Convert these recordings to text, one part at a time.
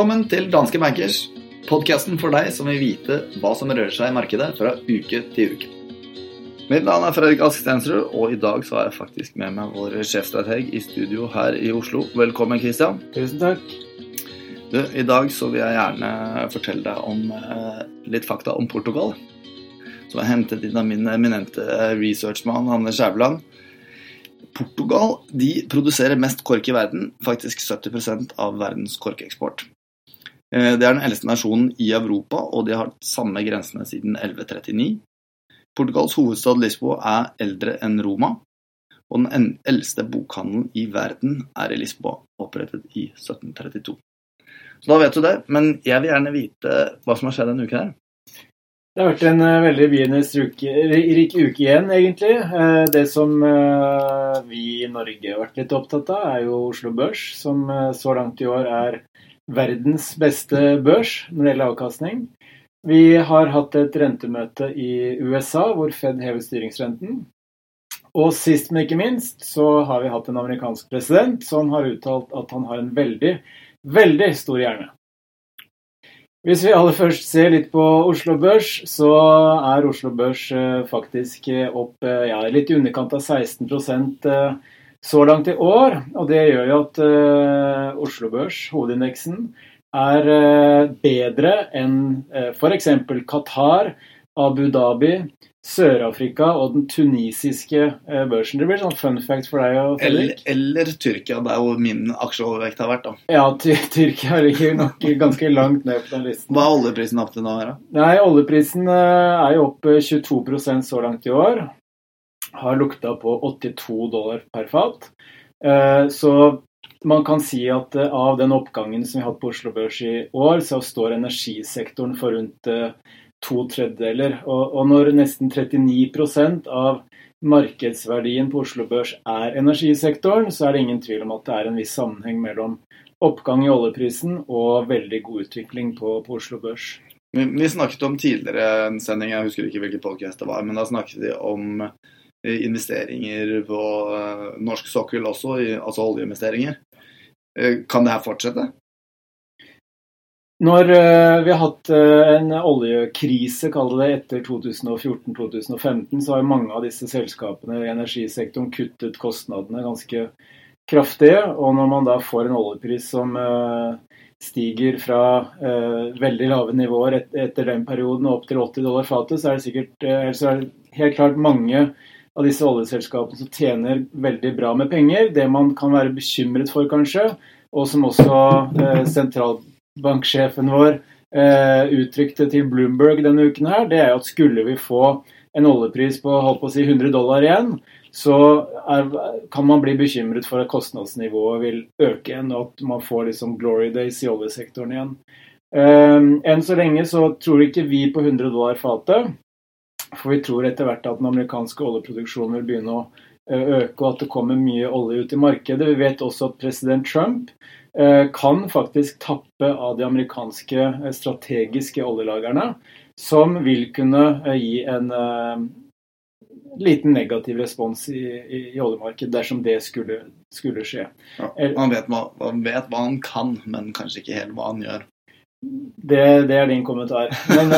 Velkommen til Danske Bankers, podkasten for deg som vil vite hva som rører seg i markedet fra uke til uke. Mitt navn er Fredrik Ask Stensrud, og i dag så har jeg faktisk med meg vår sjefstrateg i studio her i Oslo. Velkommen, Christian. Tusen takk. Du, I dag så vil jeg gjerne fortelle deg om eh, litt fakta om Portugal. Som er hentet inn av min eminente researchmann Hanne Skjæveland. Portugal de produserer mest kork i verden, faktisk 70% av verdens korkeksport. Eh, det er den eldste nasjonen i Europa, og de har hatt samme grensene siden 1139. Portugals hovedstad Lisboa er eldre enn Roma, og den eldste bokhandelen i verden er i Lisboa, opprettet i 1732. Så da vet du det, men jeg vil gjerne vite hva som har skjedd denne uken her. Det har vært en uh, veldig begivenhetsrik uke igjen, egentlig. Uh, det som uh, vi i Norge har vært litt opptatt av, er jo Oslo Børs, som så langt i år er verdens beste børs når det gjelder avkastning. Vi har hatt et rentemøte i USA hvor Fed hever styringsrenten. Og sist, men ikke minst, så har vi hatt en amerikansk president som har uttalt at han har en veldig, veldig stor hjerne. Hvis vi aller først ser litt på Oslo Børs, så er Oslo Børs eh, faktisk opp eh, ja, litt i underkant av 16% så langt i år. Og det gjør jo at Oslo Børs, hovedindeksen, er bedre enn f.eks. Qatar, Abu Dhabi, Sør-Afrika og den tunisiske uh, børsen. Det blir sånn fun fact for deg. Og eller, eller Tyrkia, der hvor min aksjeovervekt har vært. da. Ja, Tyrkia ligger nok ganske langt ned på den listen. Hva er oljeprisen opp til nå? da? Nei, Oljeprisen er jo opp 22% så langt i år har lukta på 82 dollar per fat. Eh, så man kan si at eh, av den oppgangen som vi har hatt på Oslo Børs i år, så står energisektoren for rundt eh, to tredjedeler. Og når nesten 39% av markedsverdien på Oslo Børs er energisektoren, så er det ingen tvil om at det er en viss sammenheng mellom oppgang i oljeprisen og veldig god utvikling på, på Oslo Børs. Vi snakket om tidligere en sending, jeg husker ikke hvilken podcast det var, men da snakket vi om investeringer på eh, norsk sokkel også, altså oljeinvesteringer. Eh, kan det her fortsette? Når eh, vi har hatt en oljekrise, kall det etter 2014-2015, så har mange av disse selskapene i energisektoren kuttet kostnadene ganske kraftig. Og når man da får en oljepris som stiger fra veldig lave nivåer etter den perioden og opp til 80 dollar fatet, så er det sikkert så er det helt klart mange av disse oljeselskapene som tjener veldig bra med penger. Det man kan være bekymret for, kanskje, og som også eh, sentralbanksjefen vår eh, uttrykte til Bloomberg denne uken, her, det er at skulle vi få en oljepris på holdt på å si 100 dollar igjen, så er, kan man bli bekymret for at kostnadsnivået vil øke igjen, og at man får liksom glory days i oljesektoren igjen. Um, enn så lenge så tror ikke vi på 100 dollar fatet. For vi tror etter hvert at den amerikanske oljeproduksjonen vil begynne å eh, øke, og at det kommer mye olje ut i markedet. Vi vet også at president Trump eh, kan faktisk tappe av de amerikanske eh, strategiske oljelagrene, som vil kunne gi en liten negativ respons i, i, i oljemarkedet dersom det skulle, skulle skje. Ja, man, vet, man, vet, hva han kan, men kanskje ikke helt hva han gjør. Det, det er din kommentar. Men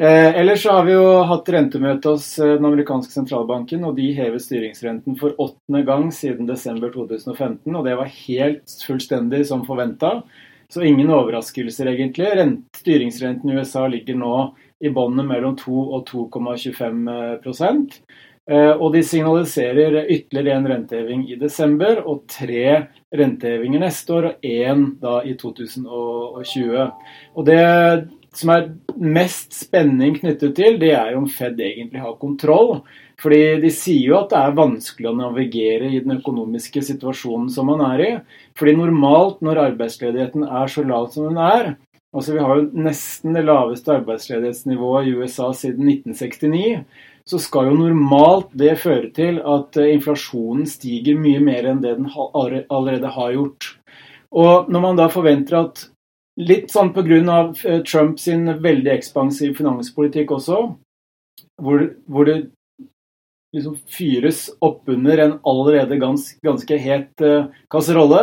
Eh, ellers så har vi jo hatt rentemøte hos eh, den amerikanske sentralbanken, og de hevet styringsrenten for åttende gang siden desember 2015. Og det var helt fullstendig som forventa. Så ingen overraskelser, egentlig. Rent, styringsrenten i USA ligger nå i båndet mellom 2 og 2,25 eh, Og de signaliserer ytterligere en renteheving i desember og tre rentehevinger neste år, og én da i 2020. Og det som er mest spenning knyttet til, det er om Fed egentlig har kontroll. Fordi de sier jo at det er vanskelig å navigere i den økonomiske situasjonen som man er i. Fordi normalt når arbeidsledigheten er så lav som den er, altså vi har jo nesten det laveste arbeidsledighetsnivået i USA siden 1969, så skal jo normalt det føre til at eh, inflasjonen stiger mye mer enn det den allerede har gjort. Og når man da forventer at Litt sånn pga. Eh, Trump sin veldig ekspansiv finanspolitikk også, hvor, hvor det liksom fyres oppunder en allerede gans, ganske het uh, kasserolle,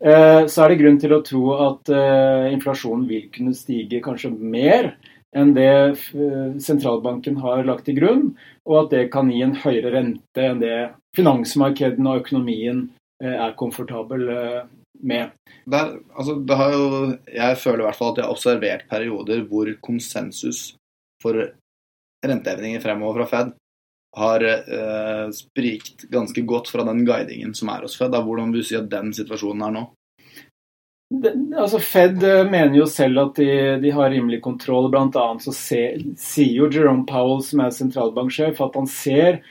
uh, så er det grunn til å tro at uh, inflasjonen vil kunne stige kanskje mer enn det sentralbanken har lagt til grunn, og at det kan gi en høyere rente enn det finansmarkedene og økonomien er komfortabel med. Der, altså, jo, jeg føler i hvert fall at jeg har observert perioder hvor konsensus for renteevninger fremover fra Fed har eh, sprikt ganske godt fra den guidingen som er hos Fed. Da, hvordan vil du si at den situasjonen er nå? Altså Fed eh, mener jo selv at de, de har rimelig kontroll. Blant annet så se, sier jo Jerome Powell, som er sentralbanksjef, at han ser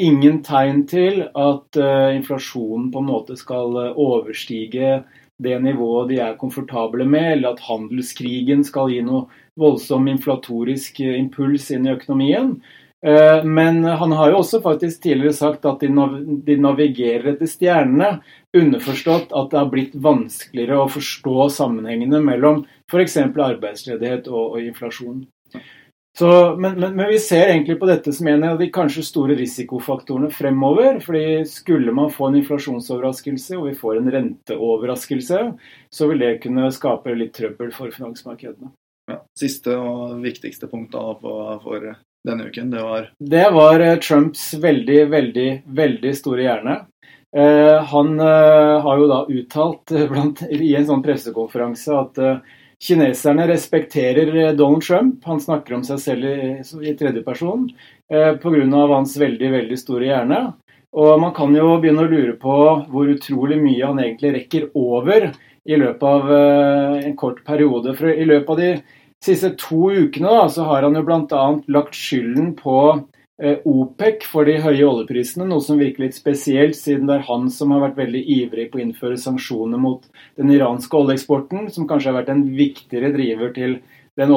ingen tegn til at uh, inflasjonen på en måte skal uh, overstige det nivået de er komfortable med, eller at handelskrigen skal gi noe voldsom inflatorisk impuls inn i økonomien. Eh, men han har jo også faktisk tidligere sagt at de navigerer etter stjernene. Underforstått at det har blitt vanskeligere å forstå sammenhengene mellom f.eks. arbeidsledighet og, og inflasjon. Så, men, men, men, vi ser egentlig på dette som en av de kanskje store risikofaktorene fremover. fordi Skulle man få en inflasjonsoverraskelse og vi får en renteoverraskelse, så vil det kunne skape litt trøbbel for finansmarkedene. Ja, siste og viktigste punkt da for denne uken, det var Det var eh, Trumps veldig, veldig, veldig store hjerne. Eh, han eh, har jo da uttalt blant, i en sånn pressekonferanse at kineserne respekterer Donald Trump. Han snakker om seg selv i, i tredjeperson pga. hans veldig, veldig store hjerne. Og man kan jo begynne å lure på hvor utrolig mye han egentlig rekker over i løpet av en kort periode. For i løpet av de siste to ukene da, så har han jo bl.a. lagt skylden på eh, OPEC for de høye oljeprisene, noe som virker litt spesielt, siden det er han som har vært veldig ivrig på å innføre sanksjoner mot den iranske oljeeksporten, som kanskje har vært en viktigere driver til den,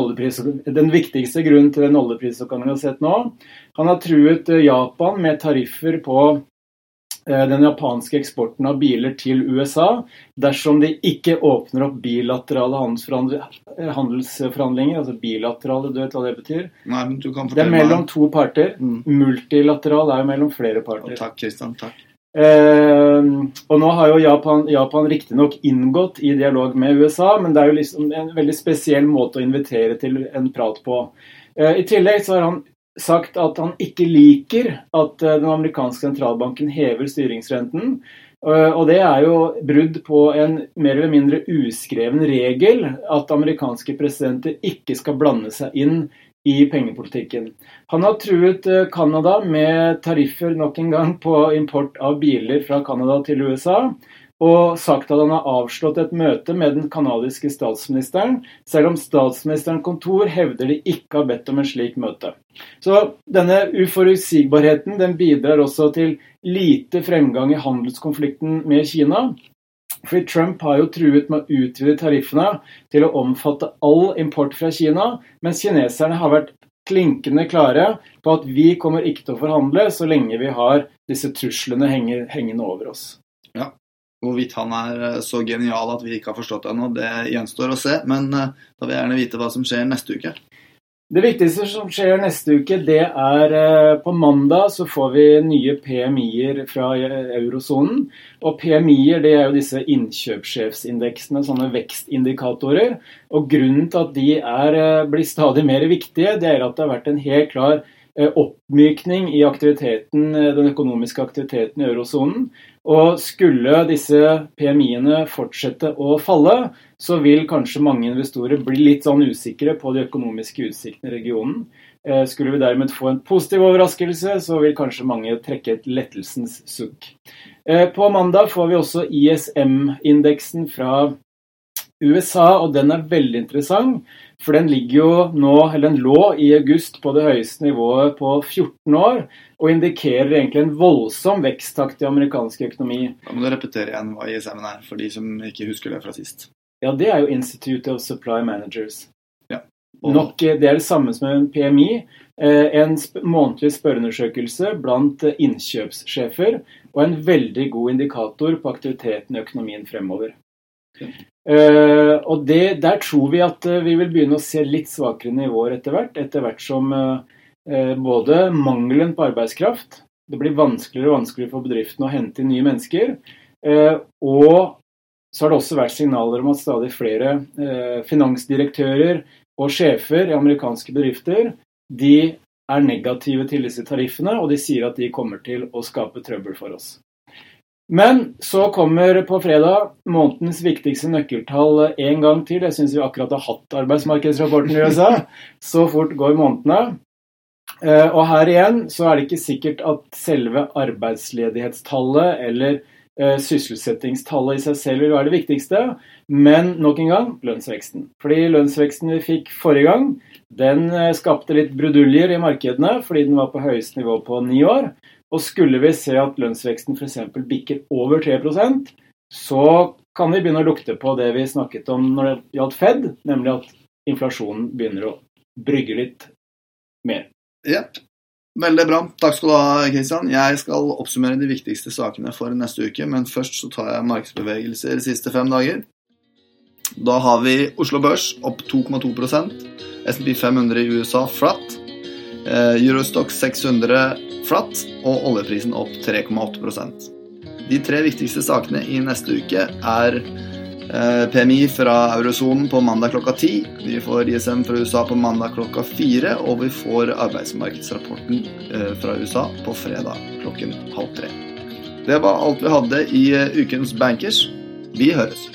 den viktigste grunnen til den oljeprisoppgangen vi har sett nå. Han har truet eh, Japan med tariffer på den japanske eksporten av biler til USA dersom de ikke åpner opp bilaterale eh, handelsforhandlinger. Altså bilaterale, du vet hva det betyr? Nei, men du kan fortelle det er mellom to parter. Mm. Multilateral er jo mellom flere parter. Takk, Kristian. Takk. Eh, og nå har jo Japan, Japan riktignok inngått i dialog med USA, men det er jo liksom en veldig spesiell måte å invitere til en prat på. Eh, I tillegg så har han sagt at han ikke liker at eh, den amerikanske sentralbanken hever styringsrenten. Eh, og det er jo brudd på en mer eller mindre uskreven regel at amerikanske presidenter ikke skal blande seg inn i pengepolitikken. Han har truet eh, Canada med tariffer nok en gang på import av biler fra Canada til USA og sagt at han har avslått et møte med den canadiske statsministeren, selv om statsministerens kontor hevder de ikke har bedt om en slik møte. Så denne uforutsigbarheten den bidrar også til lite fremgang i handelskonflikten med Kina. Fordi Trump har jo truet med å utvide tariffene til å omfatte all import fra Kina, mens kineserne har vært klinkende klare på at vi kommer ikke til å forhandle så lenge vi har disse truslene hengende over oss. Ja, Hvorvidt han er eh, så genial at vi ikke har forstått det ennå, det gjenstår å se. Men eh, da vil jeg gjerne vite hva som skjer neste uke. Det viktigste som skjer neste uke, det er eh, på mandag så får vi nye PMI-er fra eurosonen. Og PMI-er det er jo disse innkjøpssjefsindeksene, sånne vekstindikatorer. Og grunnen til at de er, blir stadig mer viktige, det er at det har vært en helt klar oppmykning i aktiviteten, den økonomiske aktiviteten i eurosonen. Og skulle disse PMI-ene fortsette å falle, så vil kanskje mange investorer bli litt sånn usikre på de økonomiske utsiktene i regionen. Eh, skulle vi dermed få en positiv overraskelse, så vil kanskje mange trekke et lettelsens sukk. Eh, på mandag får vi også ISM-indeksen fra USA, og den er veldig interessant. For den ligger jo nå, eller den lå i august på det høyeste nivået på 14 år, og indikerer egentlig en voldsom veksttakt i amerikansk økonomi. Da må du repetere igjen hva ISM er, for de som ikke husker det fra sist. Ja, det er jo Institute of Supply Managers. Ja. Og... Nok, det er det samme som en PMI. Eh, en månedlig spørreundersøkelse blant innkjøpssjefer, og en veldig god indikator på aktiviteten i økonomien fremover. Uh, og det, Der tror vi at uh, vi vil begynne å se litt svakere nivåer etter hvert. Etter hvert som uh, både mangelen på arbeidskraft Det blir vanskeligere og vanskeligere for bedriftene å hente inn nye mennesker. Og så har det også vært signaler om at stadig flere finansdirektører og sjefer i amerikanske bedrifter de er negative til disse tariffene, og de sier at de kommer til å skape trøbbel for oss. Men så kommer på fredag månedens viktigste nøkkeltall en gang til. Jeg syns vi akkurat har hatt arbeidsmarkedsrapporten i USA. Så fort går månedene. Eh, og her igjen så er det ikke sikkert at selve arbeidsledighetstallet eller eh, sysselsettingstallet i seg selv vil være det viktigste, men nok en gang lønnsveksten. Fordi lønnsveksten vi fikk forrige gang, den eh, skapte litt bruduljer i markedene fordi den var på høyeste nivå på ni år. Og skulle vi se at lønnsveksten f.eks. bikker over 3% så kan vi begynne å lukte på det vi snakket om når det gjaldt Fed, nemlig at inflasjonen begynner å brygge litt mer. Jepp. Veldig bra. Takk skal du ha, Kristian. Jeg skal oppsummere de viktigste sakene for neste uke, men først så tar jeg markedsbevegelser de siste fem dager. Da har vi Oslo Børs opp 2,2% SMP 500 i USA flatt. Eh, Eurostock 600 flatt, og oljeprisen opp 3,8% De tre viktigste sakene i neste uke er eh, PMI fra eurosonen på mandag klokka ti. Vi får ISM fra USA på mandag klokka fire, og vi får arbeidsmarkedsrapporten eh, fra USA på fredag klokken halv tre. Det var alt vi hadde i ukens Bankers. Vi høres.